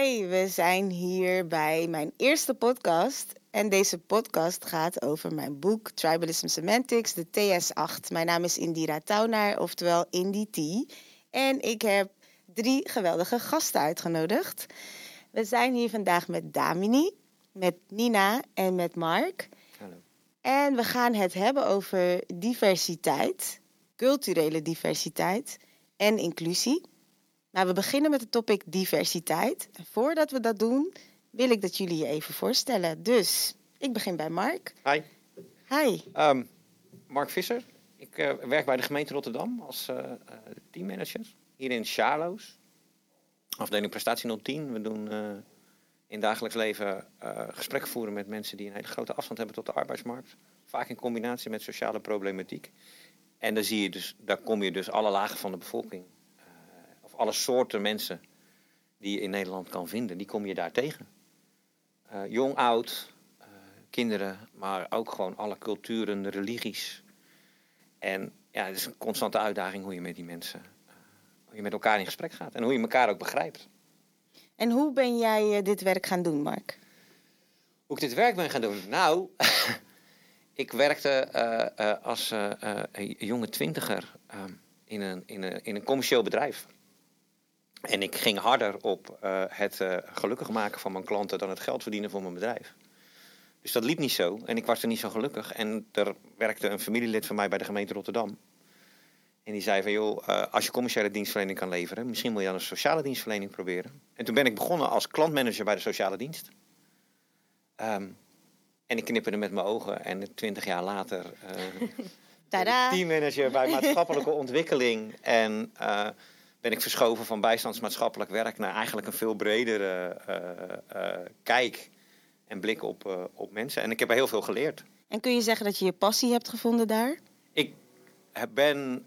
Hi, we zijn hier bij mijn eerste podcast. En deze podcast gaat over mijn boek Tribalism Semantics, de TS8. Mijn naam is Indira Taunaar, oftewel Indie T. En ik heb drie geweldige gasten uitgenodigd. We zijn hier vandaag met Damini, met Nina en met Mark. Hallo. En we gaan het hebben over diversiteit, culturele diversiteit en inclusie. Nou, we beginnen met het topic diversiteit. En voordat we dat doen, wil ik dat jullie je even voorstellen. Dus, ik begin bij Mark. Hi, Hi. Ehm, Mark Visser. Ik eh, werk bij de gemeente Rotterdam als eh, teammanager. Hier in Charloes. Afdeling prestatie 010. We doen in dagelijks leven gesprekken voeren met mensen die een hele grote afstand hebben tot de arbeidsmarkt. Vaak in combinatie met sociale problematiek. En dan zie je dus, daar kom je dus alle lagen van de bevolking. Alle soorten mensen die je in Nederland kan vinden, die kom je daar tegen. Eh, jong, oud, eh, kinderen, maar ook gewoon alle culturen, religies. En ja, het is een constante uitdaging hoe je met die mensen, eh, hoe je met elkaar in gesprek gaat en hoe je elkaar ook begrijpt. En hoe ben jij dit werk gaan doen, Mark? Hoe ik dit werk ben gaan doen? Nou, ik werkte als jonge twintiger ehm, in, een, in, een, in een commercieel bedrijf. En ik ging harder op eh, het eh, gelukkig maken van mijn klanten dan het geld verdienen voor mijn bedrijf. Dus dat liep niet zo en ik was er niet zo gelukkig. En er werkte een familielid van mij bij de gemeente Rotterdam. En die zei van, joh, eh, als je commerciële dienstverlening kan leveren, misschien moet je dan een sociale dienstverlening proberen. En toen ben ik begonnen als klantmanager bij de sociale dienst. Ehm, en ik knipperde met mijn ogen en twintig jaar later teammanager bij maatschappelijke ontwikkeling. En ben ik verschoven van bijstandsmaatschappelijk werk naar eigenlijk een veel bredere eh, eh, kijk en blik op, eh, op mensen. En ik heb er heel veel geleerd. En kun je zeggen dat je je passie hebt gevonden daar? Ik ben.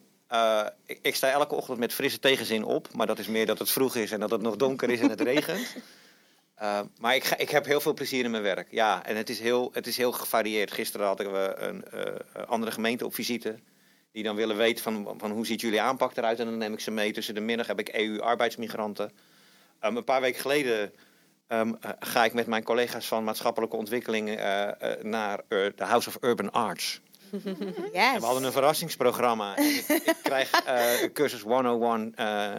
ik, ik sta elke ochtend met frisse tegenzin op. Maar dat is meer dat het vroeg is en dat het nog donker is en het regent. Maar ik, ga, ik heb heel veel plezier in mijn werk. Ja, en het is heel, het is heel gevarieerd. Gisteren hadden we een andere gemeente op visite. Die dan willen weten van, van hoe ziet jullie aanpak eruit. En dan neem ik ze mee. Tussen de middag heb ik EU-arbeidsmigranten. Ehm, een paar weken geleden ehm, eh, ga ik met mijn collega's van maatschappelijke ontwikkeling eh, eh, naar de House of Urban Arts. Yes. En we hadden een verrassingsprogramma. Ik, ik krijg cursus 101 eh,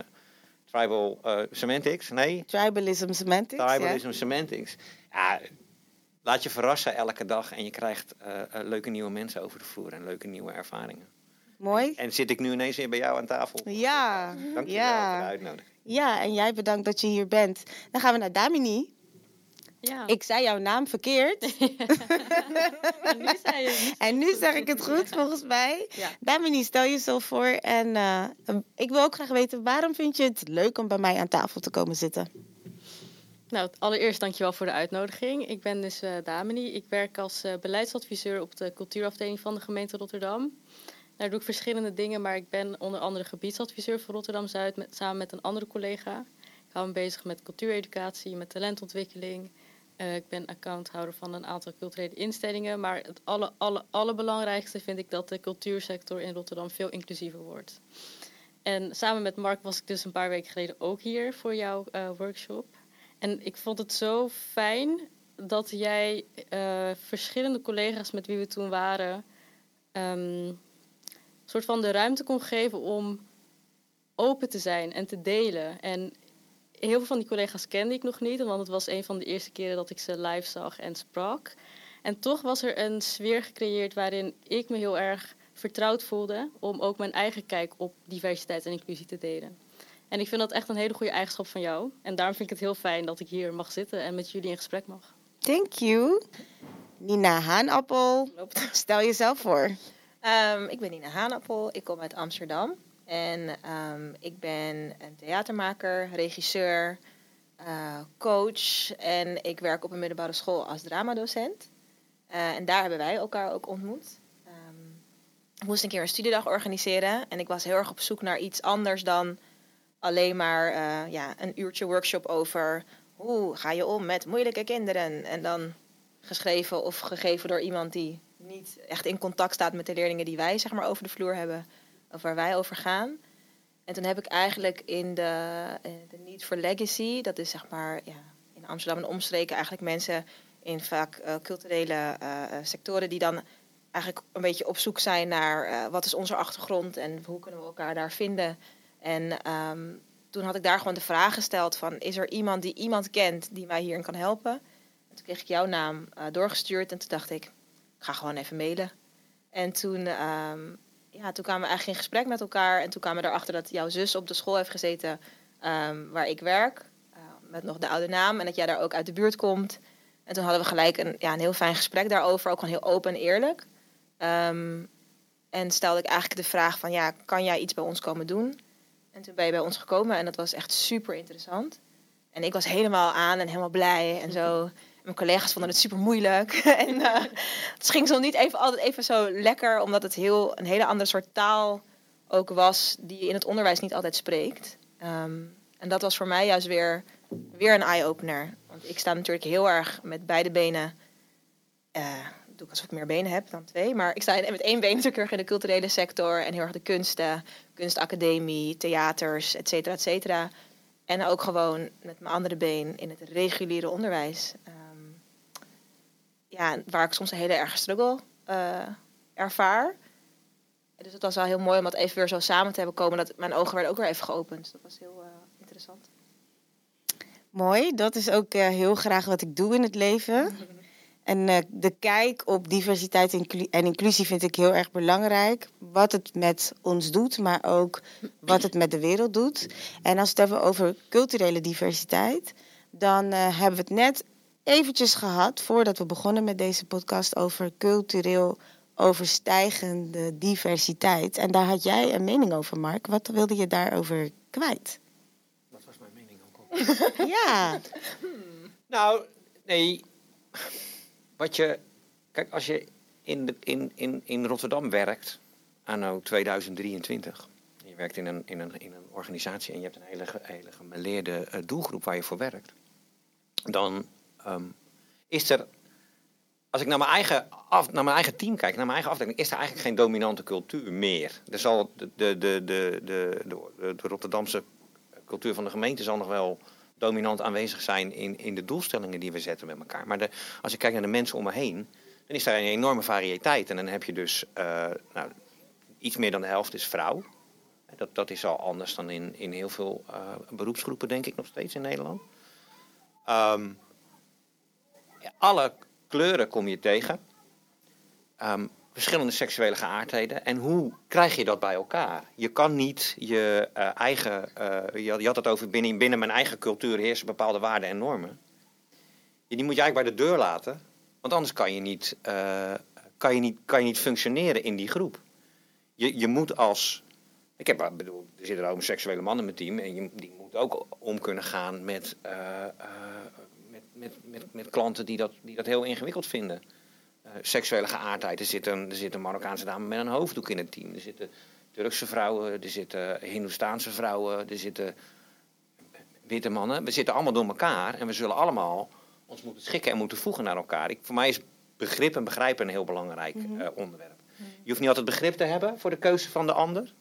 Tribal Semantics. Nee, Tribalism Semantics. Tribalism Semantics. Ja, laat je verrassen elke dag en je krijgt leuke nieuwe mensen over de vloer en leuke nieuwe ervaringen. Mooi. En zit ik nu ineens weer bij jou aan tafel? Ja, Dank je wel voor de uitnodiging. Ja, en jij bedankt dat je hier bent. Dan gaan we naar Damini. Ja. Ik zei jouw naam verkeerd. En nu zei je niet. En nu zeg ik het goed, volgens mij. Ja. Damini, stel jezelf voor. En eh, ik wil ook graag weten, waarom vind je het leuk om bij mij aan tafel te komen zitten? Nou, allereerst dankjewel voor de uitnodiging. Ik ben dus eh Damini. Ik werk als eh, beleidsadviseur op de cultuurafdeling van de gemeente Rotterdam. Daar doe ik verschillende dingen, maar ik ben onder andere gebiedsadviseur voor Rotterdam-Zuid met, samen met een andere collega. Ik hou me bezig met cultuureducatie, met talentontwikkeling. Eh, ik ben accounthouder van een aantal culturele instellingen. Maar het alle, alle, allerbelangrijkste vind ik dat de cultuursector in Rotterdam veel inclusiever wordt. En samen met Mark was ik dus een paar weken geleden ook hier voor jouw eh, workshop. En ik vond het zo fijn dat jij eh, verschillende collega's met wie we toen waren, ehm, soort van de ruimte kon geven om open te zijn en te delen. En heel veel van die collega's kende ik nog niet, want het was een van de eerste keren dat ik ze live zag en sprak. En toch was er een sfeer gecreëerd waarin ik me heel erg vertrouwd voelde om ook mijn eigen kijk op diversiteit en inclusie te delen. En ik vind dat echt een hele goede eigenschap van jou. En daarom vind ik het heel fijn dat ik hier mag zitten en met jullie in gesprek mag. Thank you. Nina Haanappel, stel jezelf voor. Ehm, ik ben Nina Haanappel, ik kom uit Amsterdam. En ehm, ik ben een theatermaker, regisseur, eh, coach. En ik werk op een middelbare school als dramadocent. Eh, en daar hebben wij elkaar ook ontmoet. Ehm, ik moest een keer een studiedag organiseren. En ik was heel erg op zoek naar iets anders dan alleen maar eh, ja, een uurtje workshop over... hoe ga je om met moeilijke kinderen? En dan geschreven of gegeven door iemand die niet echt in contact staat met de leerlingen die wij zeg maar over de vloer hebben, of waar wij over gaan. En toen heb ik eigenlijk in de, eh, de Need for Legacy, dat is zeg maar ja, in Amsterdam en omstreken eigenlijk mensen in vaak uh, culturele uh, sectoren die dan eigenlijk een beetje op zoek zijn naar wat is onze achtergrond en hoe kunnen we elkaar daar vinden. En um, toen had ik daar gewoon de vraag gesteld van is er iemand die iemand kent die mij hierin kan helpen? En toen kreeg ik jouw naam doorgestuurd en toen dacht ik ga gewoon even mailen. En toen um, ja, toen kwamen we eigenlijk in gesprek met elkaar. En toen kwamen we erachter dat jouw zus op de school heeft gezeten um, waar ik werk. Uh, met nog de oude naam. En dat jij daar ook uit de buurt komt. En toen hadden we gelijk een, ja, een heel fijn gesprek daarover. Ook gewoon heel open en eerlijk. Um, en stelde ik eigenlijk de vraag van, ja, kan jij iets bij ons komen doen? En toen ben je bij ons gekomen en dat was echt super interessant. En ik was helemaal aan en helemaal blij en zo mijn collega's vonden het super moeilijk. en uh, het ging zo niet even, altijd even zo lekker, omdat het heel, een hele andere soort taal ook was, die je in het onderwijs niet altijd spreekt. Um, en dat was voor mij juist weer, weer een eye-opener. Want ik sta natuurlijk heel erg met beide benen. Uh, doe ik alsof ik meer benen heb dan twee. Maar ik sta met één been natuurlijk in de culturele sector en heel erg de kunsten, kunstacademie, theaters, et cetera, et cetera. En ook gewoon met mijn andere been in het reguliere onderwijs ja, waar ik soms een hele erge struggle uh, ervaar. Dus het was wel heel mooi om dat even weer zo samen te hebben komen. Dat mijn ogen werden ook weer even geopend. Dat was heel uh, interessant. Mooi, dat is ook uh, heel graag wat ik doe in het leven. En de kijk op diversiteit en inclusie vind ik heel erg belangrijk. Wat het met ons doet, maar ook wat het met de wereld doet. En als we het hebben over culturele diversiteit, dan hebben we het net eventjes gehad, voordat we begonnen met deze podcast, over cultureel overstijgende diversiteit. En daar had jij een mening over, Mark. Wat wilde je daarover kwijt? Wat was mijn mening ook al? ja. Nou, nee. Wat je. Kijk, als je in, de, in, in, in Rotterdam werkt, anno 2023. Je werkt in een, in, een, in een organisatie en je hebt een hele, hele gemeleerde uh, doelgroep waar je voor werkt. Dan um, is er, als ik naar mijn, eigen af, naar mijn eigen team kijk, naar mijn eigen afdeling, is er eigenlijk geen dominante cultuur meer. Er zal de, de, de, de, de, de, de Rotterdamse cultuur van de gemeente zal nog wel dominant aanwezig zijn in, in de doelstellingen die we zetten met elkaar. Maar de, als ik kijk naar de mensen om me heen, dan is daar een enorme variëteit. En dan heb je dus uh, nou, iets meer dan de helft is vrouw. Dat, dat is al anders dan in, in heel veel uh, beroepsgroepen, denk ik nog steeds in Nederland. Um, alle kleuren kom je tegen. Um, verschillende seksuele geaardheden. En hoe krijg je dat bij elkaar? Je kan niet je uh, eigen. Uh, je, had het over binnen, binnen mijn eigen cultuur heersen bepaalde waarden en normen. Die moet je eigenlijk bij de deur laten. Want anders kan je niet, uh, kan je niet, kan je niet functioneren in die groep. Je, je moet als. Ik heb, bedoel, er zitten homoseksuele mannen in mijn team. En je, die moeten ook om kunnen gaan met met, met, met klanten die dat, die dat heel ingewikkeld vinden. Uh, seksuele geaardheid. Er zit, een, er zit een Marokkaanse dame met een hoofddoek in het team. Er zitten Turkse vrouwen, er zitten Hindoestaanse vrouwen, er zitten witte mannen. We zitten allemaal door elkaar en we zullen allemaal ons moeten schikken en moeten voegen naar elkaar. Ik, voor mij is begrip en begrijpen een heel belangrijk mm -hmm. onderwerp. Je hoeft niet altijd begrip te hebben voor de keuze van de ander.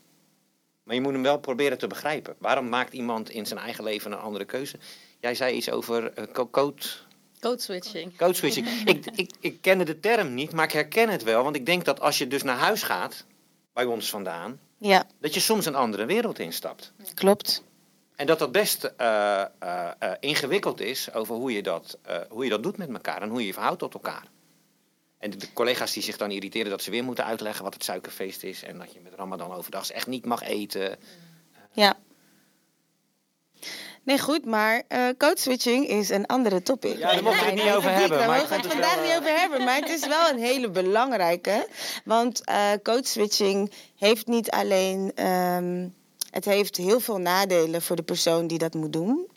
Maar je moet hem wel proberen te begrijpen. Waarom maakt iemand in zijn eigen leven een andere keuze? Jij zei iets over uh, code... Code switching. Code switching. ik, ik, ik kende de term niet, maar ik herken het wel. Want ik denk dat als je dus naar huis gaat, bij ons vandaan, ja. dat je soms een andere wereld instapt. Klopt. En dat dat best uh, uh, uh, ingewikkeld is over hoe je, dat, hoe je dat doet met elkaar en hoe je je verhoudt tot elkaar. En de, collega's die zich dan irriteren dat ze weer moeten uitleggen wat het suikerfeest is en dat je met Ramadan overdag echt niet mag eten. Ja. Nee, goed, maar uh, code switching is een andere topic. Ja, daar mogen we het niet over hebben. Daar maar mogen we het vandaag wel, niet over hebben, maar het is wel een hele belangrijke. Want uh, code switching heeft niet alleen... Um, het heeft heel veel nadelen voor de persoon die dat moet doen.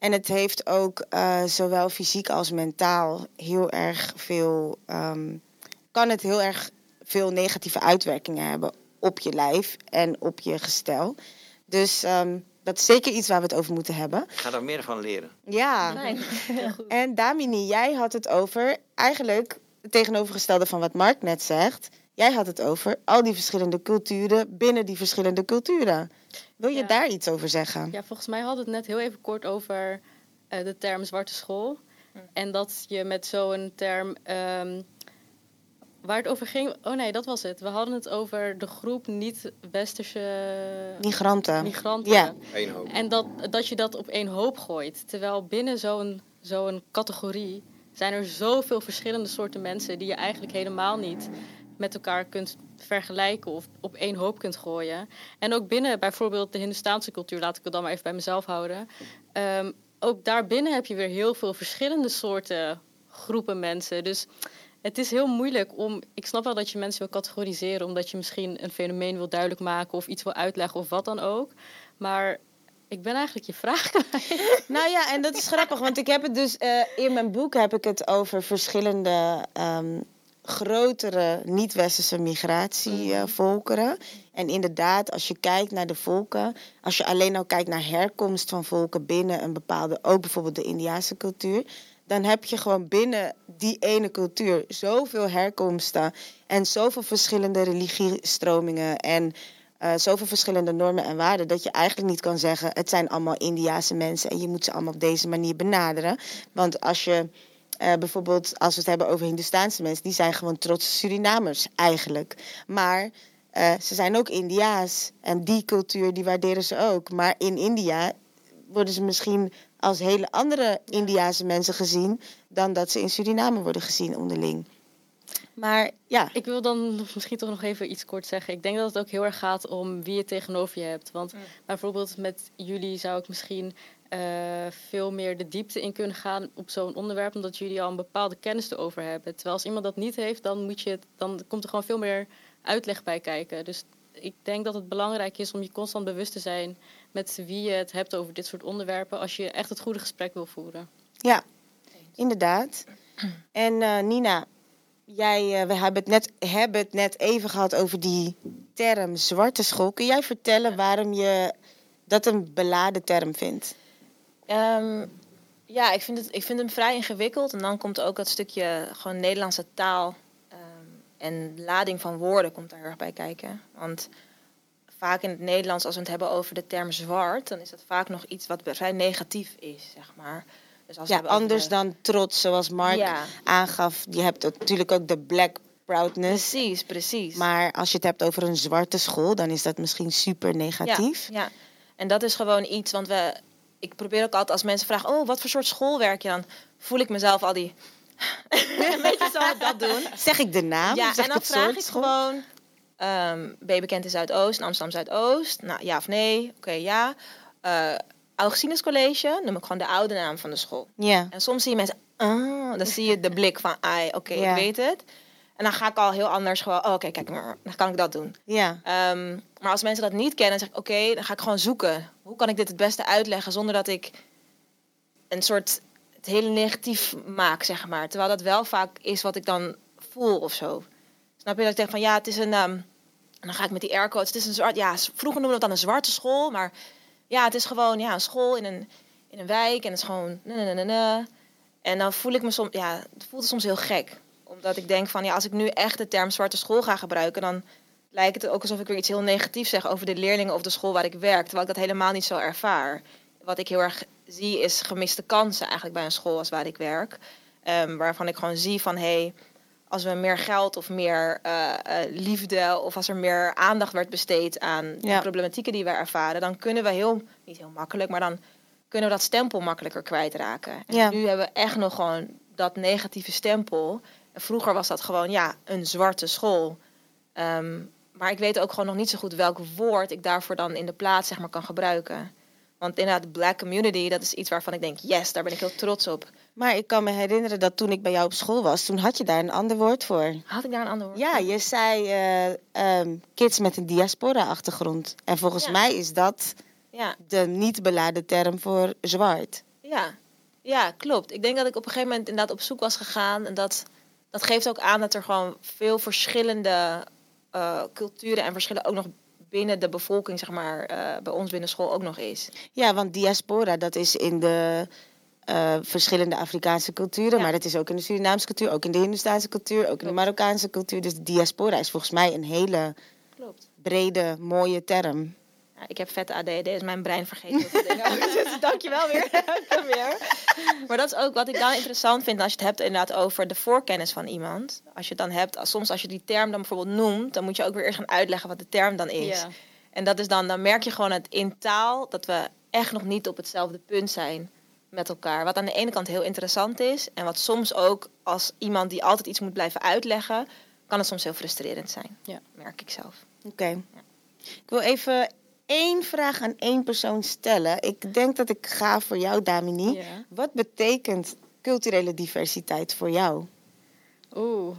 En het heeft ook uh, zowel fysiek als mentaal heel erg veel... Um, kan het heel erg veel negatieve uitwerkingen hebben op je lijf en op je gestel. Dus... Um, dat is zeker iets waar we het over moeten hebben. Ik ga daar meer van leren. Ja. Nee. en Damini, jij had het over eigenlijk het tegenovergestelde van wat Mark net zegt. Jij had het over al die verschillende culturen binnen die verschillende culturen. Wil je Ja. daar iets over zeggen? Ja, volgens mij hadden we het net heel even kort over eh, de term zwarte school. En dat je met zo'n term. ehm, waar het over ging. Oh nee, dat was het. We hadden het over de groep niet-westerse Migranten. migranten. Ja. En dat, dat je dat op één hoop gooit. Terwijl binnen zo'n zo'n categorie zijn er zoveel verschillende soorten mensen die je eigenlijk helemaal niet met elkaar kunt vergelijken of op één hoop kunt gooien. En ook binnen bijvoorbeeld de Hindustaanse cultuur, laat ik het dan maar even bij mezelf houden. Ehm, ook daarbinnen heb je weer heel veel verschillende soorten groepen mensen. Dus het is heel moeilijk om. Ik snap wel dat je mensen wil categoriseren, omdat je misschien een fenomeen wil duidelijk maken of iets wil uitleggen of wat dan ook. Maar ik ben eigenlijk je vraag. Nou ja, en dat is grappig, want ik heb het dus eh, in mijn boek heb ik het over verschillende ehm, grotere niet-westerse migratievolkeren. en inderdaad, als je kijkt naar de volken, als je alleen al kijkt naar herkomst van volken binnen een bepaalde, ook bijvoorbeeld de Indiase cultuur, dan heb je gewoon binnen die ene cultuur zoveel herkomsten en zoveel verschillende religiestromingen en eh, zoveel verschillende normen en waarden dat je eigenlijk niet kan zeggen het zijn allemaal Indiase mensen en je moet ze allemaal op deze manier benaderen. Want als je eh, bijvoorbeeld, als we het hebben over Hindustaanse mensen, die zijn gewoon trotse Surinamers eigenlijk. Maar eh, ze zijn ook Indiaas en die cultuur die waarderen ze ook. Maar in India worden ze misschien als hele andere Indiase mensen gezien dan dat ze in Suriname worden gezien onderling. Maar ja, Ik wil dan misschien toch nog even iets kort zeggen. Ik denk dat het ook heel erg gaat om wie je tegenover je hebt. Want bijvoorbeeld met jullie zou ik misschien eh, veel meer de diepte in kunnen gaan op zo'n onderwerp, omdat jullie al een bepaalde kennis erover hebben. Terwijl als iemand dat niet heeft, dan, moet je het, dan komt er gewoon veel meer uitleg bij kijken. Dus ik denk dat het belangrijk is om je constant bewust te zijn met wie je het hebt over dit soort onderwerpen, als je echt het goede gesprek wil voeren. Ja, inderdaad. En eh, Nina, jij, eh, we hebben het, net, hebben het net even gehad over die term zwarte school. Kun jij vertellen waarom je dat een beladen term vindt? Ehm, ja, ik vind, het, ik vind hem vrij ingewikkeld. En dan komt ook dat stukje gewoon Nederlandse taal ehm, en lading van woorden komt daar erg bij kijken. Want vaak in het Nederlands, als we het hebben over de term zwart, dan is dat vaak nog iets wat vrij negatief is, zeg maar. Dus als Ja, anders de- dan trots, zoals Mark Ja. aangaf. Je hebt natuurlijk ook de black proudness. Precies, precies. Maar als je het hebt over een zwarte school, dan is dat misschien super negatief. Ja, ja, en dat is gewoon iets, want we, ik probeer ook altijd als mensen vragen, oh, wat voor soort school werk je dan? Voel ik mezelf al die, een beetje zo dat doen. Zeg ik de naam? Ja, en dan het vraag ik school? gewoon, ehm, ben je bekend in Zuidoost, in Amsterdam Zuidoost? Nou, ja of nee? Oké, ja. Eh Augustinus College, noem ik gewoon de oude naam van de school. Ja, En soms zie je mensen, ah, dan zie je de blik van, ai, oké, Ja. ik weet het. En dan ga ik al heel anders gewoon, oh, oké, kijk, maar, dan kan ik dat doen. ja, Ehm, maar als mensen dat niet kennen, dan zeg ik oké, dan ga ik gewoon zoeken. Hoe kan ik dit het beste uitleggen zonder dat ik een soort het hele negatief maak, zeg maar. Terwijl dat wel vaak is wat ik dan voel of zo. Snap je dat ik denk van ja, het is een. en dan ga ik met die aircodes. Het is een zwart. Ja, vroeger noemden we het dan een zwarte school, maar ja, het is gewoon ja, een school in een, in een wijk en het is gewoon. En dan voel ik me soms, ja, het voelt soms heel gek. Omdat ik denk van ja, als ik nu echt de term zwarte school ga gebruiken, dan lijkt het ook alsof ik weer iets heel negatiefs zeg over de leerlingen of de school waar ik werk. Terwijl ik dat helemaal niet zo ervaar. Wat ik heel erg zie is gemiste kansen eigenlijk bij een school als waar ik werk. Ehm, waarvan ik gewoon zie van hé, hey, als we meer geld of meer eh, eh, liefde of als er meer aandacht werd besteed aan Ja. de problematieken die wij ervaren, dan kunnen we heel, niet heel makkelijk, maar dan kunnen we dat stempel makkelijker kwijtraken. En Ja. nu hebben we echt nog gewoon dat negatieve stempel. En vroeger was dat gewoon ja, een zwarte school. Ehm, maar ik weet ook gewoon nog niet zo goed welk woord ik daarvoor dan in de plaats zeg maar, kan gebruiken. Want inderdaad, black community, dat is iets waarvan ik denk, yes, daar ben ik heel trots op. Maar ik kan me herinneren dat toen ik bij jou op school was, toen had je daar een ander woord voor. Had ik daar een ander woord? Ja, je zei eh, ehm, kids met een diaspora-achtergrond. En volgens Ja. mij is dat Ja, de niet beladen term voor zwart. ja. ja, klopt. Ik denk dat ik op een gegeven moment inderdaad op zoek was gegaan. En dat, dat geeft ook aan dat er gewoon veel verschillende eh, culturen en verschillen ook nog binnen de bevolking, zeg maar, eh, bij ons binnen school ook nog is. Ja, want diaspora, dat is in de eh, verschillende Afrikaanse culturen. Ja. Maar dat is ook in de Surinaamse cultuur, ook in de Hindustaanse cultuur, ook in de. Marokkaanse cultuur. Dus diaspora is volgens mij een hele Klopt. brede, mooie term. Ja, ik heb vette ADD, dus mijn brein vergeet dingen. Dus dankjewel weer. weer. Maar dat is ook wat ik dan interessant vind als je het hebt inderdaad over de voorkennis van iemand. Als je het dan hebt, soms als je die term dan bijvoorbeeld noemt, dan moet je ook weer eerst gaan uitleggen wat de term dan is. Ja. En dat is dan, dan merk je gewoon het in taal dat we echt nog niet op hetzelfde punt zijn met elkaar. Wat aan de ene kant heel interessant is. En wat soms ook als iemand die altijd iets moet blijven uitleggen, kan het soms heel frustrerend zijn. Ja. Merk ik zelf. Oké. Ik wil even één vraag aan één persoon stellen. Ik denk dat ik ga voor jou, Damini. Wat betekent culturele diversiteit voor jou? Oeh.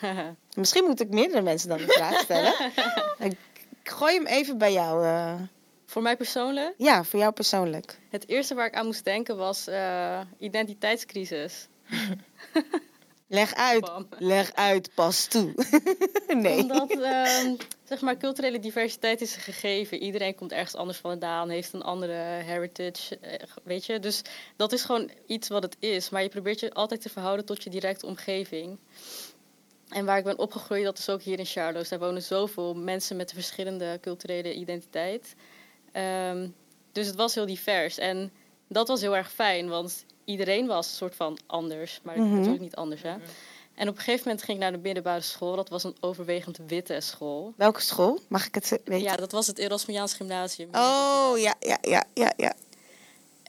Misschien moet ik meerdere mensen dan de vraag stellen. ik, ik gooi hem even bij jou. eh. Voor mij persoonlijk, ja, voor jou persoonlijk. het eerste waar ik aan moest denken was eh, identiteitscrisis. Leg uit. Bam. Leg uit, pas toe. nee. Omdat, ehm, zeg maar, culturele diversiteit is een gegeven. Iedereen komt ergens anders vandaan, heeft een andere heritage, eh, weet je. Dus dat is gewoon iets wat het is. Maar je probeert je altijd te verhouden tot je directe omgeving. En waar ik ben opgegroeid, dat is ook hier in Charloes. Daar wonen zoveel mensen met een verschillende culturele identiteit. Ehm, dus het was heel divers. En dat was heel erg fijn, want iedereen was een soort van anders. Maar Mhm. natuurlijk niet anders, hè. En op een gegeven moment ging ik naar de middelbare school. Dat was een overwegend witte school. Welke school? Mag ik het weten? Ja, dat was het Erasmiaans Gymnasium. Oh, ja, ja, ja, ja, ja.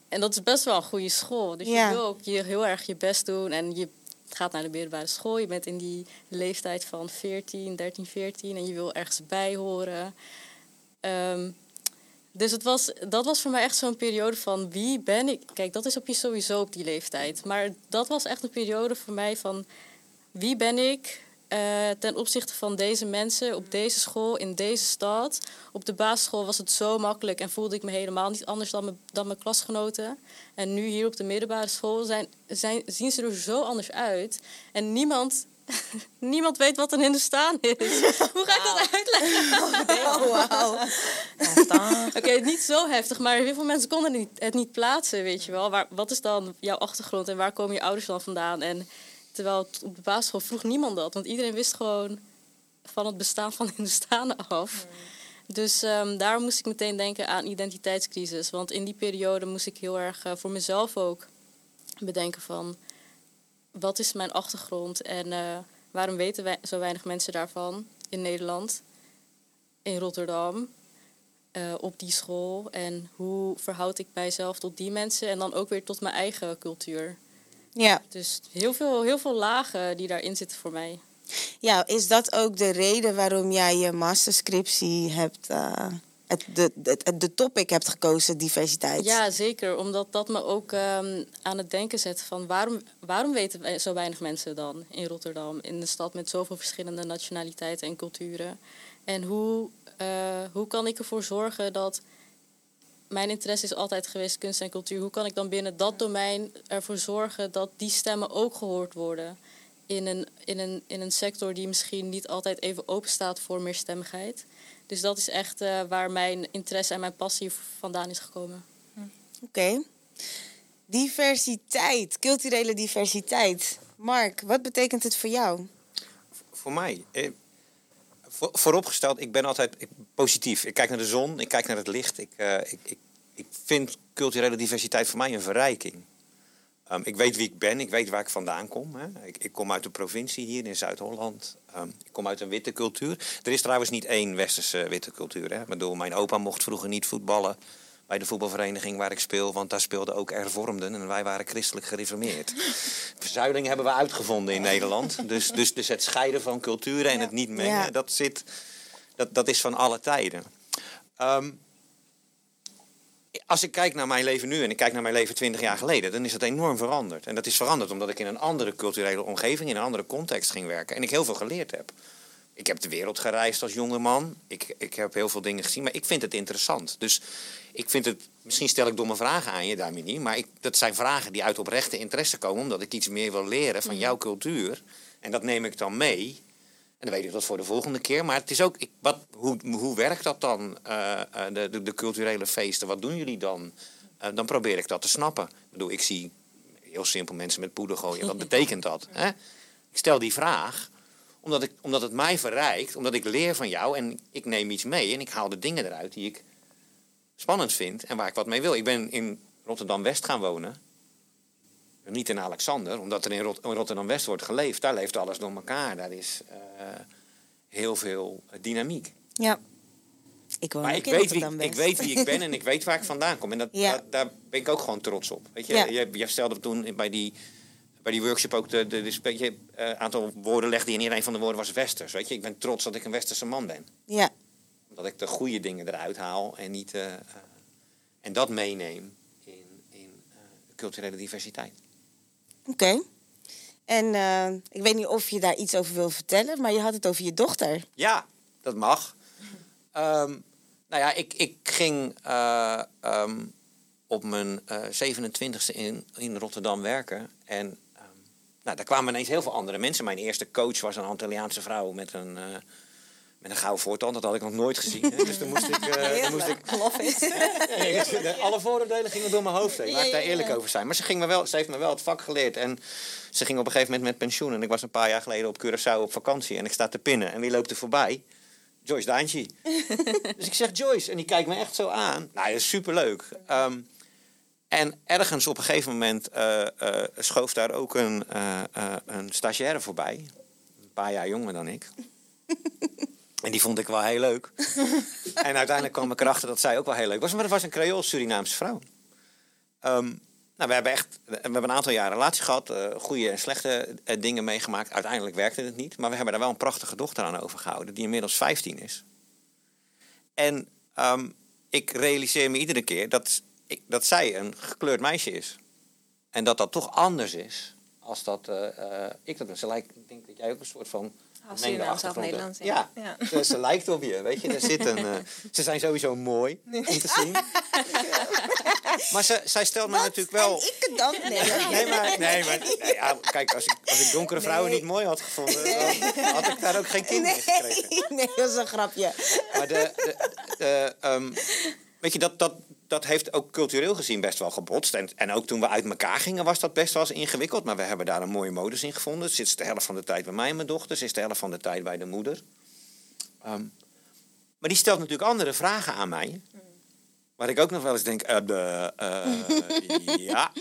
En dat is best wel een goede school. Dus Ja. je wil ook je heel erg je best doen. En je gaat naar de middelbare school. Je bent in die leeftijd van 14, 13, 14. En je wil ergens bij horen. Ehm, dus het was, dat was voor mij echt zo'n periode van wie ben ik? Kijk, dat is op je sowieso op die leeftijd. Maar dat was echt een periode voor mij van wie ben ik eh, ten opzichte van deze mensen op deze school in deze stad. Op de basisschool was het zo makkelijk en voelde ik me helemaal niet anders dan dan mijn klasgenoten. En nu hier op de middelbare school zijn, zijn, zien ze er zo anders uit. En niemand, niemand weet wat een Hindustaan is. Hoe ga ik dat uitleggen? Oh, wauw. Oké, niet zo heftig, maar heel veel mensen konden het niet, het niet plaatsen, weet je wel. Waar, wat is dan jouw achtergrond en waar komen je ouders dan vandaan? En terwijl op de basisschool vroeg niemand dat, want iedereen wist gewoon van het bestaan van Hindustanen af. Dus ehm, daar moest ik meteen denken aan identiteitscrisis. Want in die periode moest ik heel erg eh, voor mezelf ook bedenken van... wat is mijn achtergrond en eh, waarom weten wij, zo weinig mensen daarvan in Nederland, in Rotterdam, eh, op die school? En hoe verhoud ik mijzelf tot die mensen en dan ook weer tot mijn eigen cultuur? Ja. Dus heel veel, heel veel lagen die daarin zitten voor mij. ja, is dat ook de reden waarom jij je masterscriptie hebt... eh, het, de, de, de topic hebt gekozen, diversiteit? Ja, zeker. Omdat dat me ook ehm, aan het denken zet van waarom, waarom weten wij zo weinig mensen dan in Rotterdam, in een stad met zoveel verschillende nationaliteiten en culturen. En hoe, eh, hoe kan ik ervoor zorgen dat mijn interesse is altijd geweest kunst en cultuur. Hoe kan ik dan binnen dat domein ervoor zorgen dat die stemmen ook gehoord worden? In een, in een, in een sector die misschien niet altijd even open staat voor meerstemmigheid. Dus dat is echt eh, waar mijn interesse en mijn passie vandaan is gekomen. Oké. Diversiteit, culturele diversiteit. Mark, wat betekent het voor jou? Voor mij, eh, voor, vooropgesteld, ik ben altijd ik- positief. Ik kijk naar de zon, ik kijk naar het licht. Ik, eh, ik, ik, ik vind culturele diversiteit voor mij een verrijking. Ehm, ik weet wie ik ben, ik weet waar ik vandaan kom. Hè. Ik, ik kom uit de provincie hier in Zuid-Holland. Ehm, ik kom uit een witte cultuur. Er is trouwens niet één westerse witte cultuur. Hè. Ik bedoel, mijn opa mocht vroeger niet voetballen bij de voetbalvereniging waar ik speel, want daar speelden ook hervormden en wij waren christelijk gereformeerd. Verzuiling hebben we uitgevonden in Nederland. Dus, dus, dus het scheiden van culturen en het niet mengen, Ja. dat, zit, dat, dat is van alle tijden. Ehm, als ik kijk naar mijn leven nu en ik kijk naar mijn leven 20 jaar geleden, dan is het enorm veranderd. En dat is veranderd omdat ik in een andere culturele omgeving, in een andere context ging werken. En ik heel veel geleerd heb. Ik heb de wereld gereisd als jonge man. Ik, ik heb heel veel dingen gezien, maar ik vind het interessant. Dus ik vind het, misschien stel ik domme vragen aan je, Damini, maar ik, dat zijn vragen die uit oprechte interesse komen, omdat ik iets meer wil leren van jouw cultuur. En dat neem ik dan mee. En dan weet ik dat voor de volgende keer. Maar het is ook, ik, wat, hoe, hoe werkt dat dan, eh, eh, de, de, de culturele feesten? Wat doen jullie dan? Eh, dan probeer ik dat te snappen. Ik bedoel, ik zie heel simpel mensen met poeder gooien. Wat betekent dat? Hè? Ik stel die vraag Omdat, ik, omdat het mij verrijkt, omdat ik leer van jou en ik neem iets mee en ik haal de dingen eruit die ik spannend vind en waar ik wat mee wil. Ik ben in Rotterdam-West gaan wonen. Niet in Alexander, omdat er in, Rot- in Rotterdam-West wordt geleefd. Daar leeft alles door elkaar. Daar is eh, heel veel eh, dynamiek. Ja. Ik woon Maar ik weet, wie, ik weet wie ik ben en ik weet waar ik vandaan kom. En dat, Ja. dat- daar ben ik ook gewoon trots op. Weet je, Ja. je, je stelde toen bij die, bij die workshop ook de, de, de, eh, aantal woorden legde in. Een van de woorden was westers. Weet je, ik ben trots dat ik een westerse man ben. Ja, Dat ik de goede dingen eruit haal en niet en dat meeneem in, in culturele diversiteit. Oké. En eh, ik weet niet of je daar iets over wil vertellen, maar je had het over je dochter. Ja, dat mag. Ehm, nou ja, ik, ik ging eh, ehm, op mijn eh 27e in, in Rotterdam werken. En ehm, nou, daar kwamen ineens heel veel andere mensen. Mijn eerste coach was een Antilliaanse vrouw met een, met een gouden voortand. Dat had ik nog nooit gezien. Hè? Dus toen moest ik... eh, moest ik alle vooroordelen gingen door mijn hoofd heen. Laat ik daar eerlijk over zijn. Maar ze, ging me wel, ze heeft me wel het vak geleerd. En ze ging op een gegeven moment met pensioen. En ik was een paar jaar geleden op Curaçao op vakantie. En ik sta te pinnen. En wie loopt er voorbij? Joyce Daantje. dus ik zeg Joyce. En die kijkt me echt zo aan. Nou, dat is superleuk. Ehm, en ergens op een gegeven moment eh, eh, schoof daar ook een, een stagiaire voorbij. Een paar jaar jonger dan ik. En die vond ik wel heel leuk. en uiteindelijk kwam ik erachter dat zij ook wel heel leuk was. Maar dat was een Creool Surinaamse vrouw. Ehm, nou, we hebben echt we hebben een aantal jaar relatie gehad. eh, goede en slechte eh, dingen meegemaakt. Uiteindelijk werkte het niet. Maar we hebben daar wel een prachtige dochter aan overgehouden. Die inmiddels 15 is. En ehm, ik realiseer me iedere keer dat, ik, dat zij een gekleurd meisje is. En dat dat toch anders is. Als dat eh, ik dat ben. Ze lijkt, ik denk dat jij ook een soort van half achtergrond hebt. Nederlands, Ja, ja. Ze, ze lijkt op je, weet je. Er zit een, eh, ze zijn sowieso mooi om te zien. Maar ze, zij stelt me natuurlijk wel... En ik het dan? Nee, Nee, maar, nee, maar nee, ja, kijk, als ik, als ik donkere vrouwen Nee. niet mooi had gevonden, dan had ik daar ook geen kind mee gekregen. nee, nee, dat is een grapje. Maar de, de, de, ehm, weet je, dat, dat, dat heeft ook cultureel gezien best wel gebotst. En, en ook toen we uit elkaar gingen was dat best wel eens ingewikkeld. Maar we hebben daar een mooie modus in gevonden. Zit de helft van de tijd bij mij en mijn dochter. Ze is de helft van de tijd bij de moeder. Ehm, maar die stelt natuurlijk andere vragen aan mij. Waar ik ook nog wel eens denk, eh, de, eh, ja.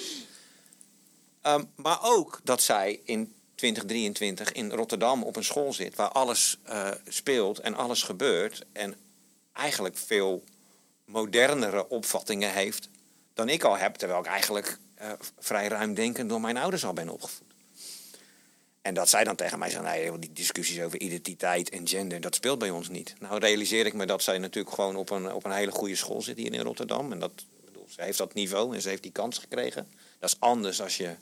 Ehm, maar ook dat zij in 2023 in Rotterdam op een school zit... waar alles eh, speelt en alles gebeurt... en eigenlijk veel modernere opvattingen heeft dan ik al heb... terwijl ik eigenlijk eh, vrij ruimdenkend door mijn ouders al ben opgevoed. En dat zij dan tegen mij zeggen, nee, die discussies over identiteit en gender, dat speelt bij ons niet. Nou realiseer ik me dat zij natuurlijk gewoon op een, op een hele goede school zit hier in Rotterdam. En dat, bedoel, ze heeft dat niveau en ze heeft die kans gekregen. Dat is anders als je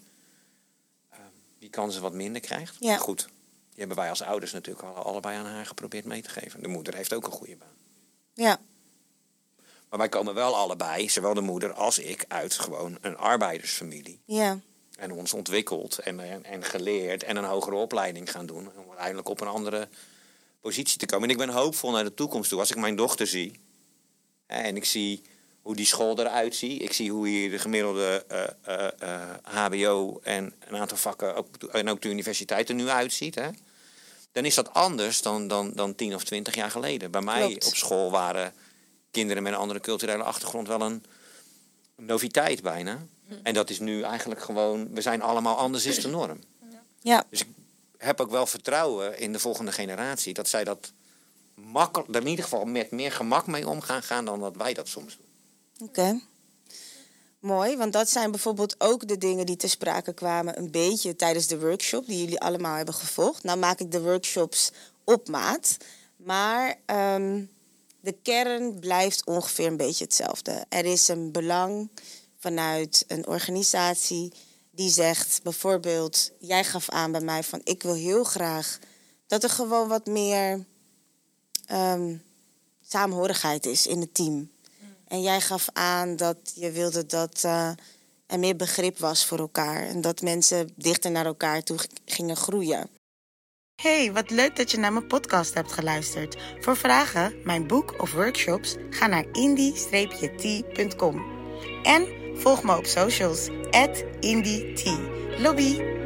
eh, die kansen wat minder krijgt. Ja. Maar goed, die hebben wij als ouders natuurlijk al, allebei aan haar geprobeerd mee te geven. De moeder heeft ook een goede baan. Ja, Maar wij komen wel allebei, zowel de moeder als ik, uit gewoon een arbeidersfamilie. ja, En ons ontwikkeld en, en, en geleerd en een hogere opleiding gaan doen. Om uiteindelijk op een andere positie te komen. En ik ben hoopvol naar de toekomst toe. Als ik mijn dochter zie en ik zie hoe die school eruit ziet. Ik zie hoe hier de gemiddelde eh, eh, eh, HBO en een aantal vakken ook, en ook de universiteit er nu uitziet. Hè, dan is dat anders dan, dan, dan tien of twintig jaar geleden. Bij mij Klopt. op school waren kinderen met een andere culturele achtergrond wel een noviteit bijna. En dat is nu eigenlijk gewoon, we zijn allemaal anders is de norm. ja. Dus ik heb ook wel vertrouwen in de volgende generatie dat zij dat makkelijk, er in ieder geval met meer gemak mee om gaan dan dat wij dat soms doen. Oké. Mooi, want dat zijn bijvoorbeeld ook de dingen die te sprake kwamen een beetje tijdens de workshop die jullie allemaal hebben gevolgd. Nou maak ik de workshops op maat, maar ehm, de kern blijft ongeveer een beetje hetzelfde. Er is een belang vanuit een organisatie die zegt bijvoorbeeld, jij gaf aan bij mij van ik wil heel graag dat er gewoon wat meer ehm, saamhorigheid is in het team. En jij gaf aan dat je wilde dat eh, er meer begrip was voor elkaar. En dat mensen dichter naar elkaar toe gingen groeien. Hey, wat leuk dat je naar mijn podcast hebt geluisterd. Voor vragen, mijn boek of workshops, ga naar indie-t.com. En volg me op socials, at. Lobby!